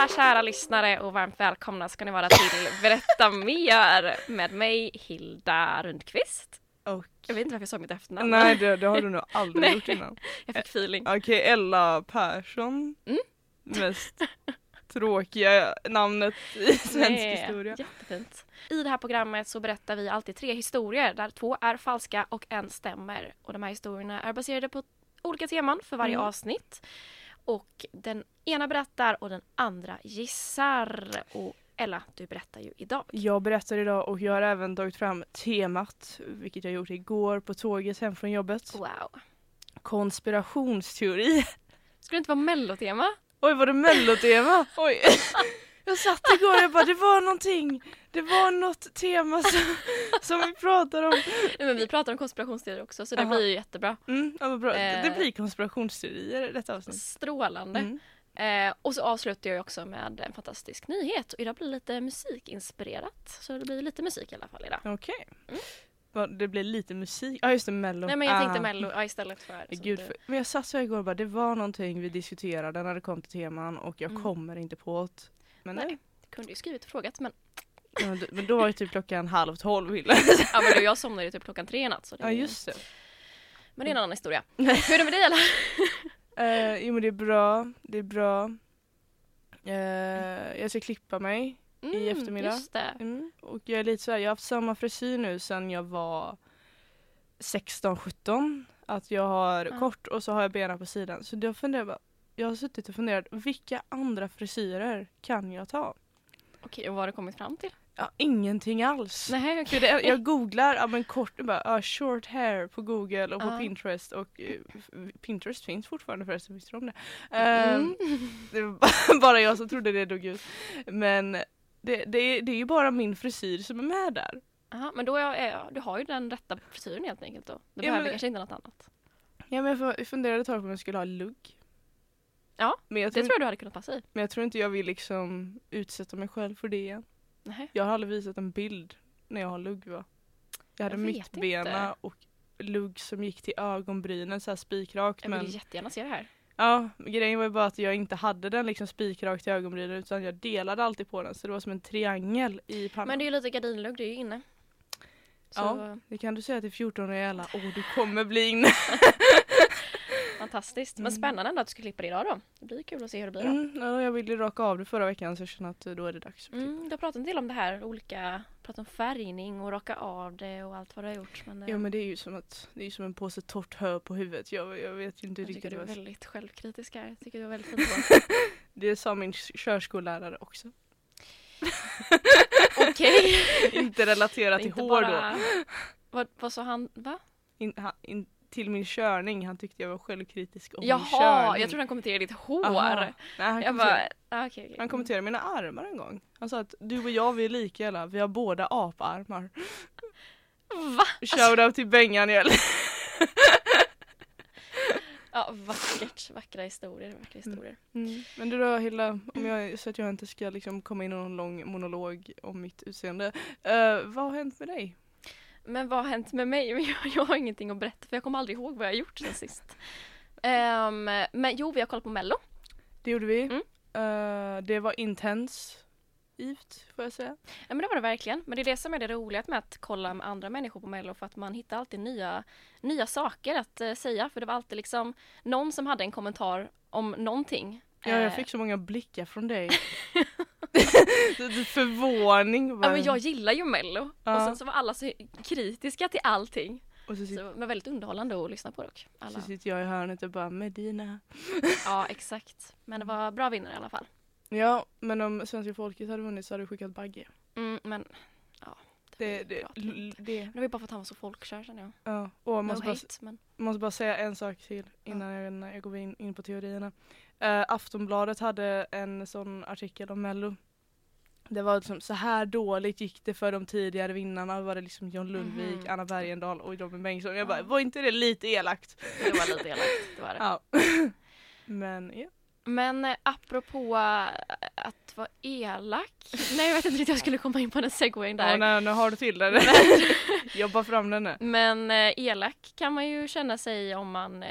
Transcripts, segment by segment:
Alla kära lyssnare och varmt välkomna ska ni vara till Berätta mer med mig Hilda Rundqvist. Och... Jag vet inte varför jag sa mitt efternamn. Nej det, det har du nog aldrig gjort innan. Jag fick feeling. Okej, Ella Persson. Mm. Mest tråkiga namnet i svensk Nej, historia. Jättefint. I det här programmet så berättar vi alltid tre historier där två är falska och en stämmer. Och de här historierna är baserade på olika teman för varje Mm. avsnitt. Och den ena berättar och den andra gissar. Och Ella, du berättar ju idag. Jag berättar idag och jag har även tagit fram temat, vilket jag gjorde igår på tåget hem från jobbet. Wow. Konspirationsteori. Skulle det inte vara mellotema? Oj var det mellotema? Oj. Jag satt igår och jag bara det var någonting. Det var något tema som, som vi pratade om. Nej, men vi pratar om konspirationsteorier också så det Aha. blir ju jättebra. Mm, ja, bra. Eh. Det blir konspirationsteorier i detta avsnitt. Strålande. Mm. Eh, och så avslutar jag också med en fantastisk nyhet. Och idag blir det lite musikinspirerat. Så det blir lite musik i alla fall idag. Okej. Mm. Vad, Det blir lite musik. Ja just det, mello. Nej men jag tänkte Ah. mello ja, istället för... Gud, du- för, men jag satt så här igår och bara det var någonting vi diskuterade när det kom till teman och jag Mm. kommer inte på det. Men, Nej, jag kunde ju skrivit och frågat men, Men, d- men då var det typ klockan halv tolv. Hilda. ja, men då, jag somnade ju typ klockan tre i natt. Så det, ja just det. Men det är en annan historia. Hur är det med dig eller? Eh, jo men det är bra, det är bra. Eh, jag ska klippa mig. I eftermiddag. Mm, Just det. Mm. Och jag är lite så här, jag har haft samma frisyr nu sedan jag var 16-17. Att jag har Ja. kort och så har jag benen på sidan. Så jag funderar bara, jag har suttit och funderat, vilka andra frisyrer kan jag ta? Okej, och vad har du kommit fram till? Ja, ingenting alls. Nej, För det, jag googlar, ja men kort, bara, ja, short hair på google och på. Pinterest och f- Pinterest finns fortfarande förresten, visste du om det? Mm. Ehm, det var bara- jag som trodde det dog ut. Men det, det, är, det är ju bara min frisyr som är med där. Aha, men då är, är, du har ju den rätta frisyren helt enkelt då. Du Ja, behöver men- kanske inte något annat. Ja, men jag fu- funderade ett tag på om jag skulle ha lugg. Ja, men jag, Det tror, jag du hade kunnat passa i. men jag tror inte jag vill liksom utsätta mig själv för det igen. Nej. Jag har aldrig visat en bild när jag har lugg va? Jag hade Jag mittbena inte. och lugg som gick till ögonbrynen så här spikrakt. Jag Men vill jättegärna se det här. ja, grejen var ju bara att jag inte hade den liksom spikrakt till ögonbrynen utan jag delade alltid på den så det var som en triangel i pannan. Men det är ju lite gardinlugg, det är ju inne. Så Ja. Det kan du säga till 14-åriga alla. Åh, du kommer bli inne. fantastiskt. Men Mm. spännande ändå att du ska klippa det idag då. Det blir kul att se hur det blir då. Mm, ja, jag ville raka av det förra veckan så jag känner att då är det dags. att klippa. Mm, du har pratat en del om det här, olika, pratat om färgning och raka av det och allt vad du har gjort. Men, eh, Ja men det är ju som att det är som en påse torrt hö på huvudet. Jag, jag vet ju inte jag tycker riktigt du är vad väldigt självkritisk här. Jag tycker du är väldigt val. Det sa min körskollärare också. Okej. inte relaterat till hår då. bara- Vad, vad sa han? Va? In, han, in, till min körning. Han tyckte jag var självkritisk om min Jaha, körning. jag trodde han kommenterade ditt hår. Aha. Nej, han, Jag kommenterade, bara, ah, okej. okej. han kommenterade mina armar en gång. Han sa att du och jag vi är lika alla. Vi har båda aparmar. Va? Shoutout till Bengan. Ja, vackert. Vackra historier. Vackra historier. Mm. Men du då Hilda, om jag, så att jag inte ska liksom komma in i någon lång monolog om mitt utseende. Eh, vad har hänt med dig? Men vad har hänt med mig? Jag, jag har ingenting att berätta för jag kommer aldrig ihåg vad jag har gjort sen sist. Ehm, men jo, vi har kollat på Mello. Det gjorde vi. Mm. Eh, det var intensivt får jag säga. Ja men det var det verkligen. Men det är det som är det roliga med att kolla med andra människor på Mello för att man hittar alltid nya, nya saker att eh, säga. För det var alltid liksom någon som hade en kommentar om någonting. Ja, jag Eh, fick så många blickar från dig. Förvåning. Ja bara. men jag gillar ju Mello. Ja. Och sen så var alla så kritiska till allting. Och så, sitter, Så, men väldigt underhållande att lyssna på dock. Alla. så sitter jag i hörnet och bara Medina. Ja exakt. Men det var bra vinnare i alla fall. Ja, men om svenska folket hade vunnit så hade du skickat Bagge. Mm, men ja, det Det, det, det, Men det var ju bara för att han var så folkkär känner jag. ja. Och jag No måste bara, hate, men måste bara säga en sak till innan jag, innan jag går in, in på teorierna. Eh, Aftonbladet hade en sån artikel om Mello. Det var liksom så här dåligt gick det för de tidigare vinnarna. Var det liksom John Lundvik, Mhm. Anna Bergendahl och Robin Bengtsson. Jag bara, var inte det lite elakt? det var lite elakt. Det var det. Ja. Men ja. Men eh, apropå eh, att vara elak. Nej jag vet inte riktigt jag skulle komma in på den segwayen där. ja nej, nu har du till det. Jobba fram den nu. Men eh, elak kan man ju känna sig om man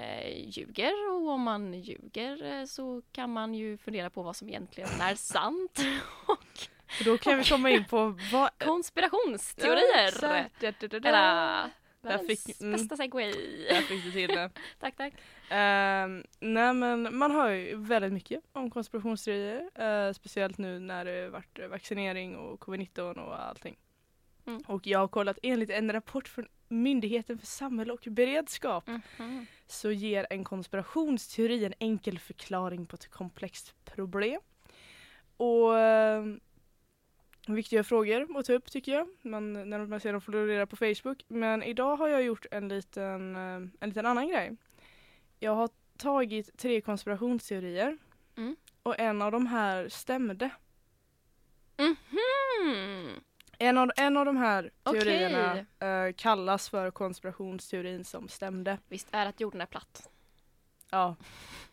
ljuger och om man ljuger så kan man ju fundera på vad som egentligen är sant. och då kan vi komma in på vad... konspirationsteorier. Eller världens fick- mm. bästa segway. Där fick du till det. tack tack. Ehm, nej men man hör ju väldigt mycket om konspirationsteorier. eh, speciellt nu när det varit vaccinering och covid-19 och allting. Mm. Och jag har kollat enligt en rapport från Myndigheten för samhälle och beredskap Mhm. så ger en konspirationsteori en enkel förklaring på ett komplext problem. Och eh, viktiga frågor att ta upp tycker jag, man, när man ser dem florera på Facebook. Men idag har jag gjort en liten, eh, en liten annan grej. Jag har tagit tre konspirationsteorier Mm. och en av de här stämde. Mhm. En av, en av de här teorierna eh, kallas för konspirationsteorin som stämde. Visst är att jorden är platt. Ja.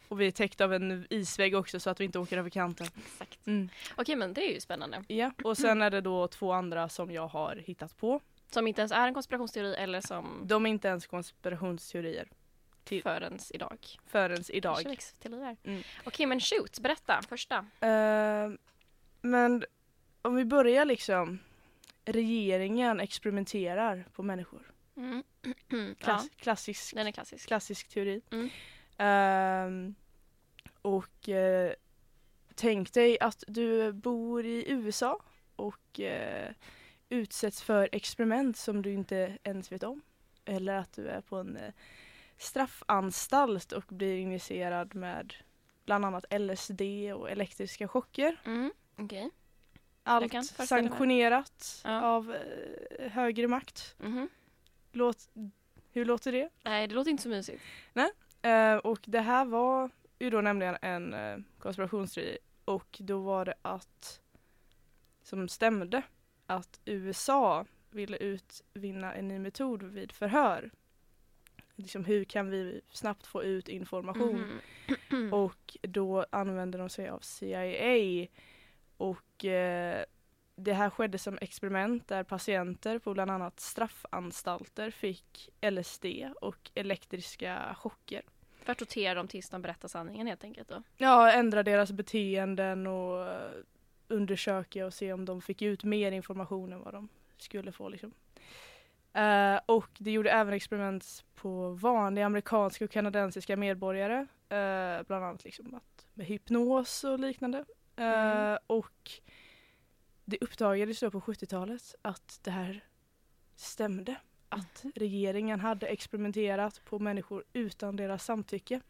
Och vi är täckta av en isvägg också så att vi inte åker över kanten. Exakt. Mm. Okej men det är ju spännande. Ja, och sen är det då två andra som jag har hittat på. Som inte ens är en konspirationsteori eller som De är inte ens konspirationsteorier till- förrän idag. förrän idag. Kanske. Mm. Okej men shoot, berätta första. Eh, men om vi börjar liksom. Regeringen experimenterar på människor. Mm. Klass, ja, klassisk, den är klassisk. klassisk teori. Mm. Ehm, och eh, tänk dig att du bor i USA och eh, utsätts för experiment som du inte ens vet om. Eller att du är på en eh, straffanstalt och blir injicerad med bland annat LSD och elektriska chocker. Mm. Okej. Allt sanktionerat Ja. av högre makt. Mhm. Låt, hur låter det? Nej det låter inte så mysigt. Eh, och det här var ju då nämligen en eh, konspirationsteori och då var det att som stämde att USA ville utvinna en ny metod vid förhör. Liksom hur kan vi snabbt få ut information? Mhm. Och då använde de sig av CIA och eh, det här skedde som experiment där patienter på bland annat straffanstalter fick LSD och elektriska chocker. För tortera dem tills de berättar sanningen helt enkelt då. Ja, ändra deras beteenden och eh, undersöka och se om de fick ut mer information än vad de skulle få. Liksom. Eh, och det gjorde även experiment på vanliga amerikanska och kanadensiska medborgare. eh, bland annat liksom att, med hypnos och liknande. Eh, Mm. Och det uppdagades då på 70-talet att det här stämde. Att regeringen hade experimenterat på människor utan deras samtycke.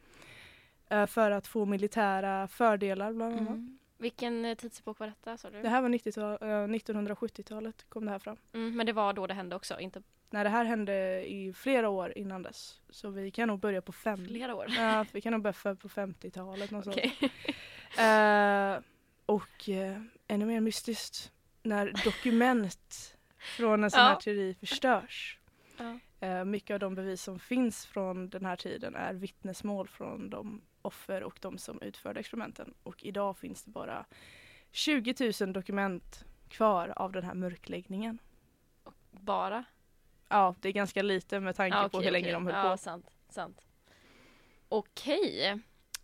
eh, För att få militära fördelar bland annat. Mm. Vilken eh, tidsepok var detta sa du? Det här var 90-tal, eh, 1970-talet kom det här fram. Mm, men det var då det hände också, inte Nej, det här hände i flera år innan dess. Så vi kan nog börja på fem. flera år. Ja, vi kan nog börja på 50-talet. något sånt. Okej. Eh, och eh, ännu mer mystiskt när dokument från en sån här Ja. teori förstörs. Ja. Eh, mycket av de bevis som finns från den här tiden är vittnesmål från de offer och de som utförde experimenten. Och idag finns det bara 20 000 dokument kvar av den här mörkläggningen. Bara? Ja, det är ganska lite med tanke Ja, på okej, hur länge okej. de höll ja, på. Sant, sant. Okej.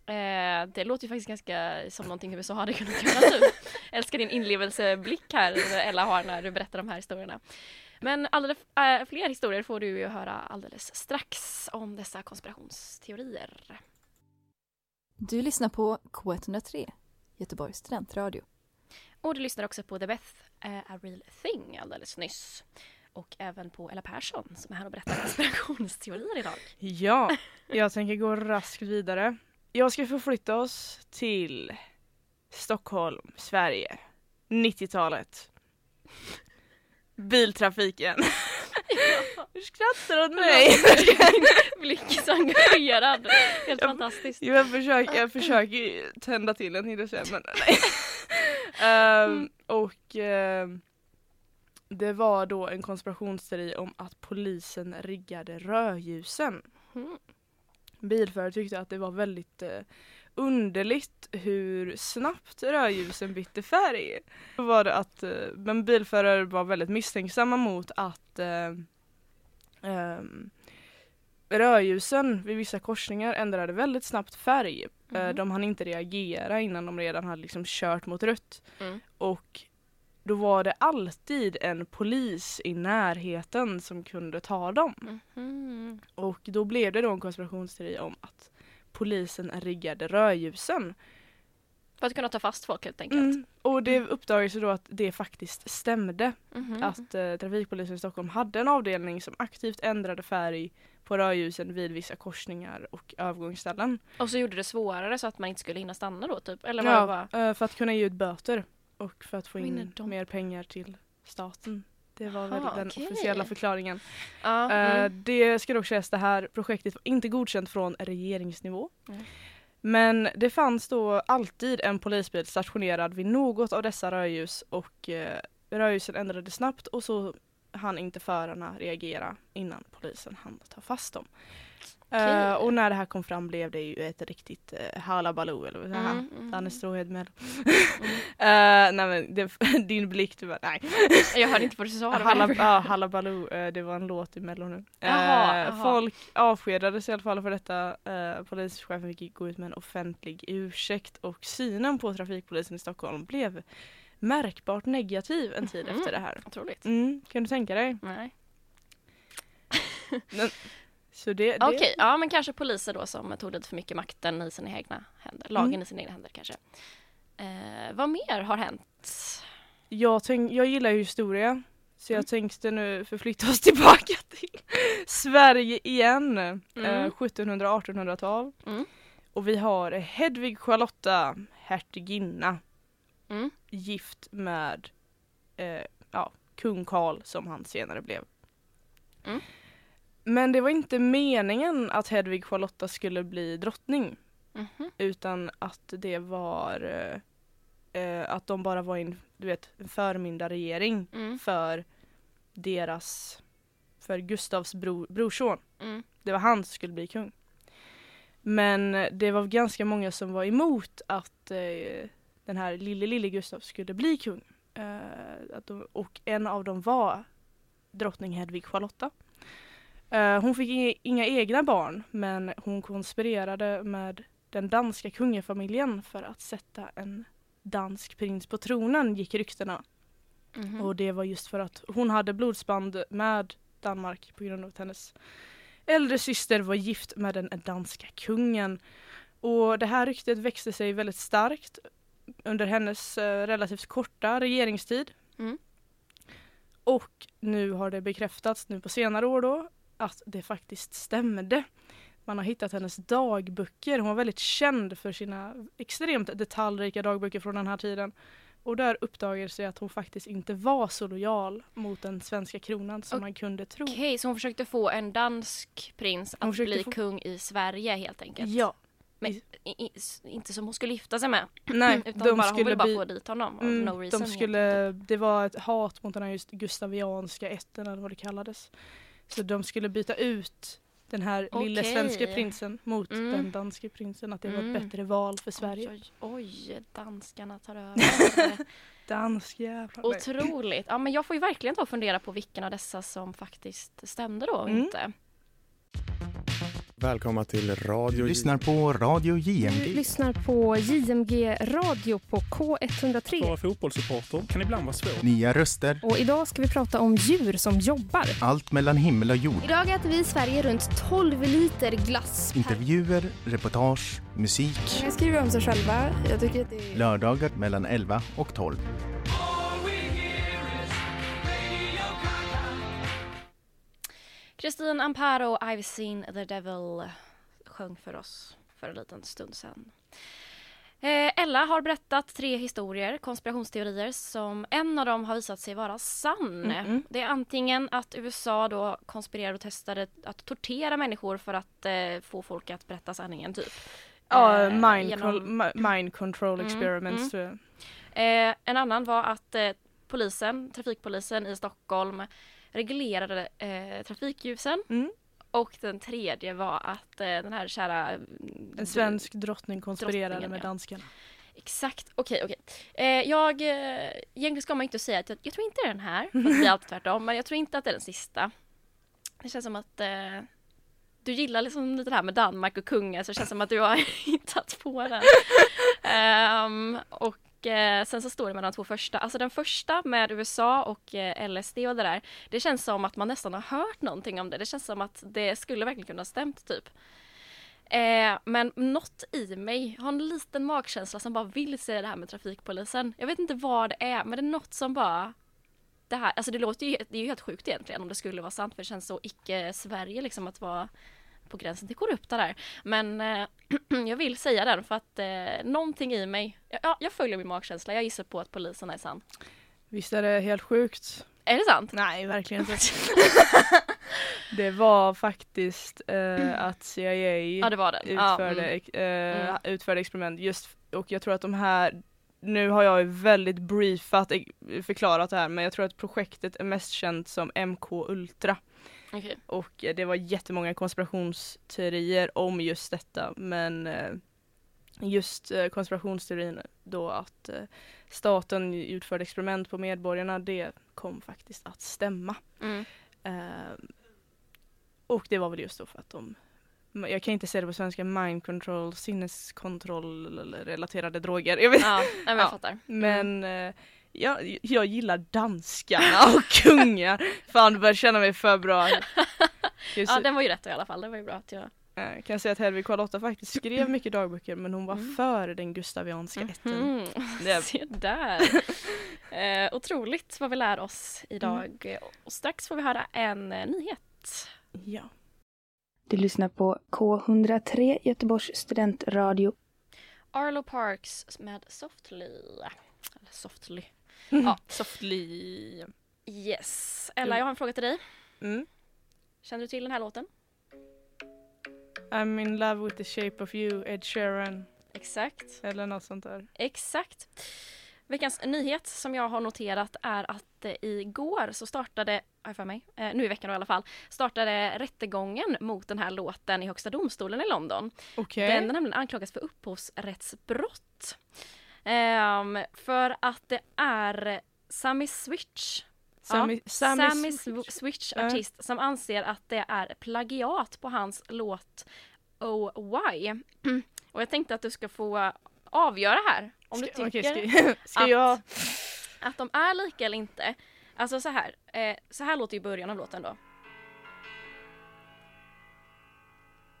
Eh, det låter ju faktiskt ganska som någonting USA hade kunnat göra typ. Älskar din inlevelseblick här Ella har när du berättar de här historierna. Men alldeles, äh, fler historier får du ju höra alldeles strax om dessa konspirationsteorier. Du lyssnar på K103, Göteborgs studentradio. Och du lyssnar också på The Beth eh, A Real Thing alldeles nyss. Och även på Ella Persson som är här och berättar konspirationsteorier idag. Ja, jag tänker gå raskt vidare. Jag ska förflytta oss till Stockholm, Sverige, 90-talet. Biltrafiken. Hur skrattar du åt mig? Blick så engagerad. Helt Jag- fantastiskt. Jo, jag, försöker, jag försöker tända till en tänkte jag säga, men nej. Ehm, och ehm, det var då en konspirationsteori om att polisen riggade rödljusen. Mm. Bilförare tyckte att det var väldigt eh, underligt hur snabbt rödljusen bytte färg. Då var det att, eh, men bilförare var väldigt misstänksamma mot att eh, ehm, rödljusen vid vissa korsningar ändrade väldigt snabbt färg. Eh, Mhm. De hann inte reagera innan de redan hade liksom kört mot rött. Mm. Och då var det alltid en polis i närheten som kunde ta dem. Mhm. Och då blev det då en konspirationsteori om att polisen riggade rödljusen. För att kunna ta fast folk helt enkelt. Mm. Och det uppdagades då att det faktiskt stämde. Mhm. Att eh, trafikpolisen i Stockholm hade en avdelning som aktivt ändrade färg på rödljusen vid vissa korsningar och övergångsställen. Och så gjorde det svårare så att man inte skulle hinna stanna då typ? Eller var? Ja, eh, för att kunna ge ut böter och för att få in mer pengar till staten. Det var väl Aha, den okej. officiella förklaringen. Ja, Eh, mm. Det ska dock sägas, det här projektet var inte godkänt från regeringsnivå. Mm. Men det fanns då alltid en polisbil stationerad vid något av dessa rödljus och eh, rödljusen ändrades snabbt och så hann inte förarna reagera innan polisen hann ta fast dem. Eh, Okej. och när det här kom fram blev det ju ett riktigt uh, halabaloo eller vad säger Mm, han? mm. Danne Stråhed. Mm. Eh, nej men det, din blick, du bara nej. Jag hörde inte vad du sa. Hallabaloo, eh, det var en låt i Mello nu. Jaha, Eh, jaha. Folk avskedades i alla fall för detta. Eh, polischefen fick gå ut med en offentlig ursäkt och synen på trafikpolisen i Stockholm blev märkbart negativ en tid Mhm. efter det här. Otroligt. Mm, kan du tänka dig? Nej. Så det, det, Okej, ja men kanske poliser då som tog lite för mycket makten i sina egna händer. Lagen Mm. i sina egna händer kanske. Eh, vad mer har hänt? jag, tänk, jag gillar ju historia. Så jag Mm. tänkte nu förflytta oss tillbaka till Sverige igen. Eh, Mm. 1700-1800-tal. Mm. Och vi har Hedvig Charlotta, hertiginna, Mm. Gift med eh, ja, kung Karl som han senare blev. Mm. Men det var inte meningen att Hedvig Charlotta skulle bli drottning Mhm. utan att det var eh, eh, att de bara var en, du vet, en förmyndarregering Mm. för deras, för Gustavs bro, brorson. Mm. Det var han som skulle bli kung. Men det var ganska många som var emot att eh, den här lille, lille Gustav skulle bli kung. Eh, de, och en av dem var drottning Hedvig Charlotta. Eh, hon fick inga, egna barn men hon konspirerade med den danska kungafamiljen för att sätta en dansk prins på tronen gick ryktena. Mhm. Och det var just för att hon hade blodsband med Danmark på grund av att hennes äldre syster var gift med den danska kungen. Och det här ryktet växte sig väldigt starkt under hennes eh, relativt korta regeringstid. Mm. Och nu har det bekräftats nu på senare år då att det faktiskt stämde. Man har hittat hennes dagböcker. Hon var väldigt känd för sina extremt detaljrika dagböcker från den här tiden. Och där uppdagades det att hon faktiskt inte var så lojal mot den svenska kronan som Och- man kunde tro. Okej, så hon försökte få en dansk prins att bli få- kung i Sverige helt enkelt? Ja, Men i, inte som hon skulle gifta sig med. nej, Utan de bara, hon skulle ville bara bli, få dit honom. mm, no reason, de skulle, enkelt. det var ett hat mot den här just gustavianska ätten eller vad det kallades. Så de skulle byta ut den här lille Okej. svenska prinsen mot Mm. den danske prinsen. Att det var Mm. ett bättre val för Sverige. Oj, oj, oj, danskarna tar över. Dansk jävlar. Otroligt. Ja, men jag får ju verkligen ta och fundera på vilken av dessa som faktiskt stämde då och Mm. inte. Välkomna till Radio Du lyssnar på Radio Du JMG. lyssnar på JMG Radio på Vara K103. fotbollssupporter kan ibland vara svårt. Nya röster, Och idag ska vi prata om djur som jobbar. allt mellan himmel och jord. Idag äter vi i Sverige runt 12 liter glass per Intervjuer, reportage, musik. De skriver om sig själva. Jag tycker att det är... Lördagar mellan 11 och 12. Kristin Amparo, I've seen the devil, sjöng för oss för en liten stund sedan. Eh, Ella har berättat tre historier, konspirationsteorier, som en av dem har visat sig vara sann. Mm -mm. Det är antingen att USA då konspirerade och testade att tortera människor för att eh, få folk att berätta sanningen typ. Ja, Eh, mind, genom- mind control Mm, experiments mm. jag. Eh, en annan var att eh, polisen, trafikpolisen i Stockholm reglerade eh, trafikljusen. Mm. Och den tredje var att eh, den här kära... mm, En svensk drottning konspirerade med ja. danskarna. Exakt, okej okej. Eh, jag, eh, egentligen ska man inte säga att jag, jag tror inte det är den här, för det är alltid tvärtom, men jag tror inte att det är den sista. Det känns som att eh, du gillar liksom lite det här med Danmark och kungar så det känns som att du har hittat på den. Ehm, och eh, sen så står det med de två första, alltså den första med USA och eh, LSD och det där, det känns som att man nästan har hört någonting om det. Det känns som att det skulle verkligen kunna ha stämt typ. Eh, men något i mig har en liten magkänsla som bara vill säga det här med trafikpolisen. Jag vet inte vad det är, men det är något som bara det här, alltså det låter ju, det är ju helt sjukt egentligen om det skulle vara sant för det känns så icke-Sverige liksom att vara på gränsen till korrupta där. Men eh, jag vill säga den för att eh, någonting i mig, ja, jag följer min magkänsla, jag gissar på att polisen är sann. Visst är det helt sjukt? Är det sant? Nej, verkligen inte. det var faktiskt eh, att CIA Ja det var den. Ja, utförde, mm. eh, Mm. utförde experiment just och jag tror att de här nu har jag ju väldigt briefat eh, förklarat det här men jag tror att projektet är mest känt som MK Ultra Okej. och eh, det var jättemånga konspirationsteorier om just detta men eh, just eh, konspirationsteorin då att staten utförde experiment på medborgarna det kom faktiskt att stämma. Mm. Eh, och det var väl just då för att de jag kan inte säga det på svenska, mind control, sinneskontroll eller relaterade droger. Jag vet, Ja, jag Ja. fattar. Men eh, jag, jag gillar danskarna och kungar. Fan, du börjar känna mig för bra. Kan Ja den var ju rätt i alla fall, det var ju bra att jag eh, kan jag säga att Hedvig Carlotta faktiskt skrev mycket dagböcker men hon var Mm. för den gustavianska ätten. Mhm. Det- Se där. eh, otroligt vad vi lär oss idag. Och strax får vi höra en eh, nyhet. Ja. Du lyssnar på K103 Göteborgs studentradio. Arlo Parks med Softly. Eller Softly. Ja. Softly. Yes. Ella, jag har en fråga till dig. Mm. Känner du till den här låten? I'm in love with the shape of you, Ed Sheeran. Exakt. Eller något sånt där. Exakt. Veckans nyhet som jag har noterat är att eh, igår så startade, har för mig, eh, nu i veckan då i alla fall, startade rättegången mot den här låten i Högsta domstolen i London. Okej. Den är nämligen anklagas för upphovsrättsbrott. Ehm, för att det är Sammy Switch Sammy, ja, Sammy, Sammy Switch. Sw- Switch, Ja. artist, som anser att det är plagiat på hans låt Oh Why. Och jag tänkte att du ska få avgöra här om du Ska- tycker okej, ska, ska att- jag? att de är lika eller inte. Alltså så här, eh, så här låter ju början av låten då.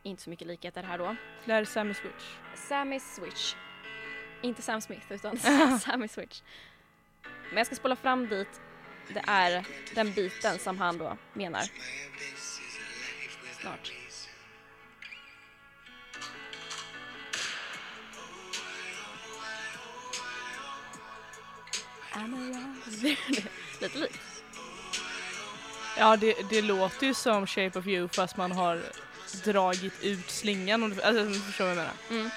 Inte så mycket likheter här då. Det här är Sammy Switch. Sammy Switch. Inte Sam Smith utan Sammy Switch. Men jag ska spola fram dit det är den biten som han då menar. Snart. Lite likt. Ja det, det låter ju som Shape of You fast man har dragit ut slingan om du alltså, du förstår vad jag menar. Mm.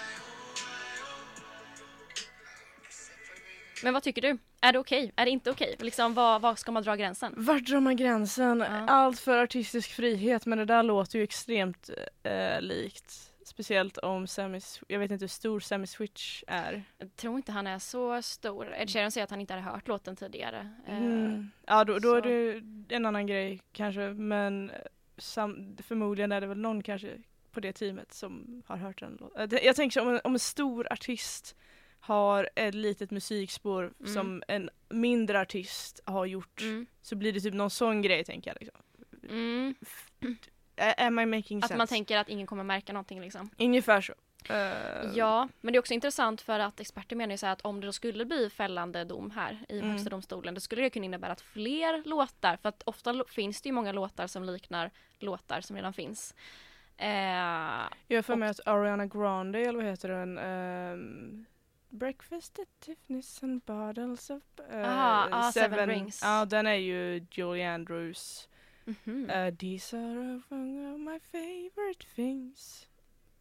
Men vad tycker du? Är det okej? Är det inte okej? Liksom, var, var ska man dra gränsen? Vart drar man gränsen? Ja. Allt för artistisk frihet men det där låter ju extremt eh, likt. Speciellt om Sammy, jag vet inte hur stor Sammy Switch är. Jag tror inte han är så stor. Ed Sheeran säger att han inte hade hört låten tidigare. Eh, Mm. Ja då, då är det en annan grej kanske men eh, sam, förmodligen är det väl någon kanske på det teamet som har hört den låten. Eh, Jag tänker om en, om en stor artist har ett litet musikspår Mm. som en mindre artist har gjort Mm. så blir det typ någon sån grej tänker jag. Liksom. Mm. Ä- Am I making Att sense? man tänker att ingen kommer märka någonting liksom. Ungefär så. Eh, Ja, men det är också intressant för att experter menar ju så att om det då skulle bli fällande dom här i Mm. Högsta domstolen då skulle det kunna innebära att fler låtar, för att ofta finns det ju många låtar som liknar låtar som redan finns. Eh, Jag har för mig att Ariana Grande, eller vad heter den, ehm, Breakfast at Tiffany's and bottles of uh, Ah, ah, Seven Rings. Ja, den är ju Julie Andrews. Mhm. Uh, these are of my favorite things.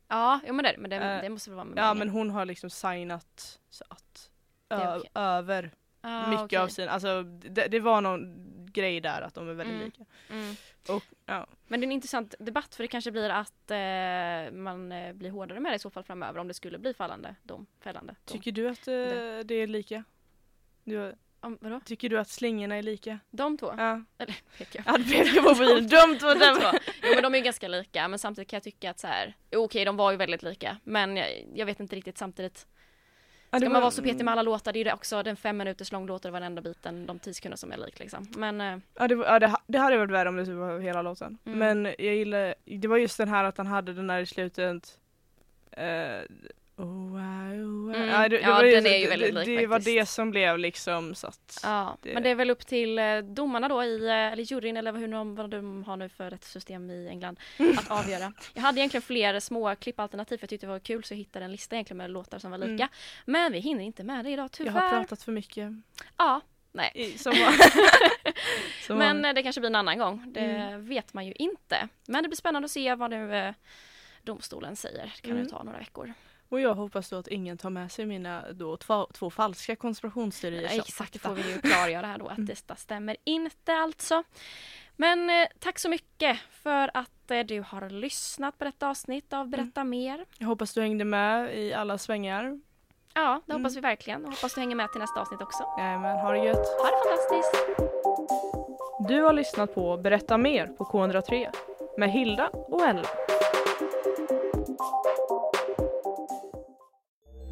Ja, jo, men det, men det, Eh, det måste väl vara med Ja, meningen. men hon har liksom signat så att okej. över Ah, mycket okej. av sina, alltså det, det var någon grej där att de är väldigt Mm. lika. Mm. Och ja, Men det är en intressant debatt för det kanske blir att eh, man eh, blir hårdare med det i så fall framöver om det skulle bli fallande dom, fällande dom. tycker du att eh, det är lika? Du, Om, vadå? tycker du att slingorna är lika? De två? Ja. Eller pekar Ja, du pekar på mobilen. De två De två. Jo men de är ganska lika men samtidigt kan jag tycka att så här, okej de var ju väldigt lika men jag, jag vet inte riktigt samtidigt. Ska det man var- vara så petig med alla låtar, det är ju det också den fem minuters lång låt och varenda biten, de tio sekunder som är lik liksom. Men eh, Ja, det, var- ja det, det hade varit värre om det typ var hela låten. Mm. Men jag gillar, det var just den här att han hade den där i slutet. eh, oh, oh. Mm. Ja, det, det Ja, var den det, är ju väldigt det, lik det var faktiskt. det som blev liksom så att. ja, det- men det är väl upp till eh, domarna då i, eh, eller juryn eller hur de, vad de har nu för rättssystem i England att avgöra. Jag hade egentligen fler små klippalternativ för jag tyckte det var kul så jag hittade en lista egentligen med låtar som var lika. Mm. Men vi hinner inte med det idag jag tyvärr. har pratat för mycket. Ja, nej. I, som var, som Men var, eh, det kanske blir en annan gång. Det Mm. vet man ju inte. Men det blir spännande att se vad nu domstolen säger. Det kan Mm. ju ta några veckor. Och jag hoppas då att ingen tar med sig mina då två, två falska konspirationsteorier. som Exakt, det får vi ju klargöra här då att Mm. detta stämmer inte alltså. Men eh, tack så mycket för att eh, du har lyssnat på detta avsnitt av Berätta mer. Jag hoppas du hängde med i alla svängar. Ja, det Mm. hoppas vi verkligen. Och hoppas du hänger med till nästa avsnitt också. Jajamän, ha det gött. Ha det fantastiskt! Du har lyssnat på Berätta mer på K103 med Hilda och Ella.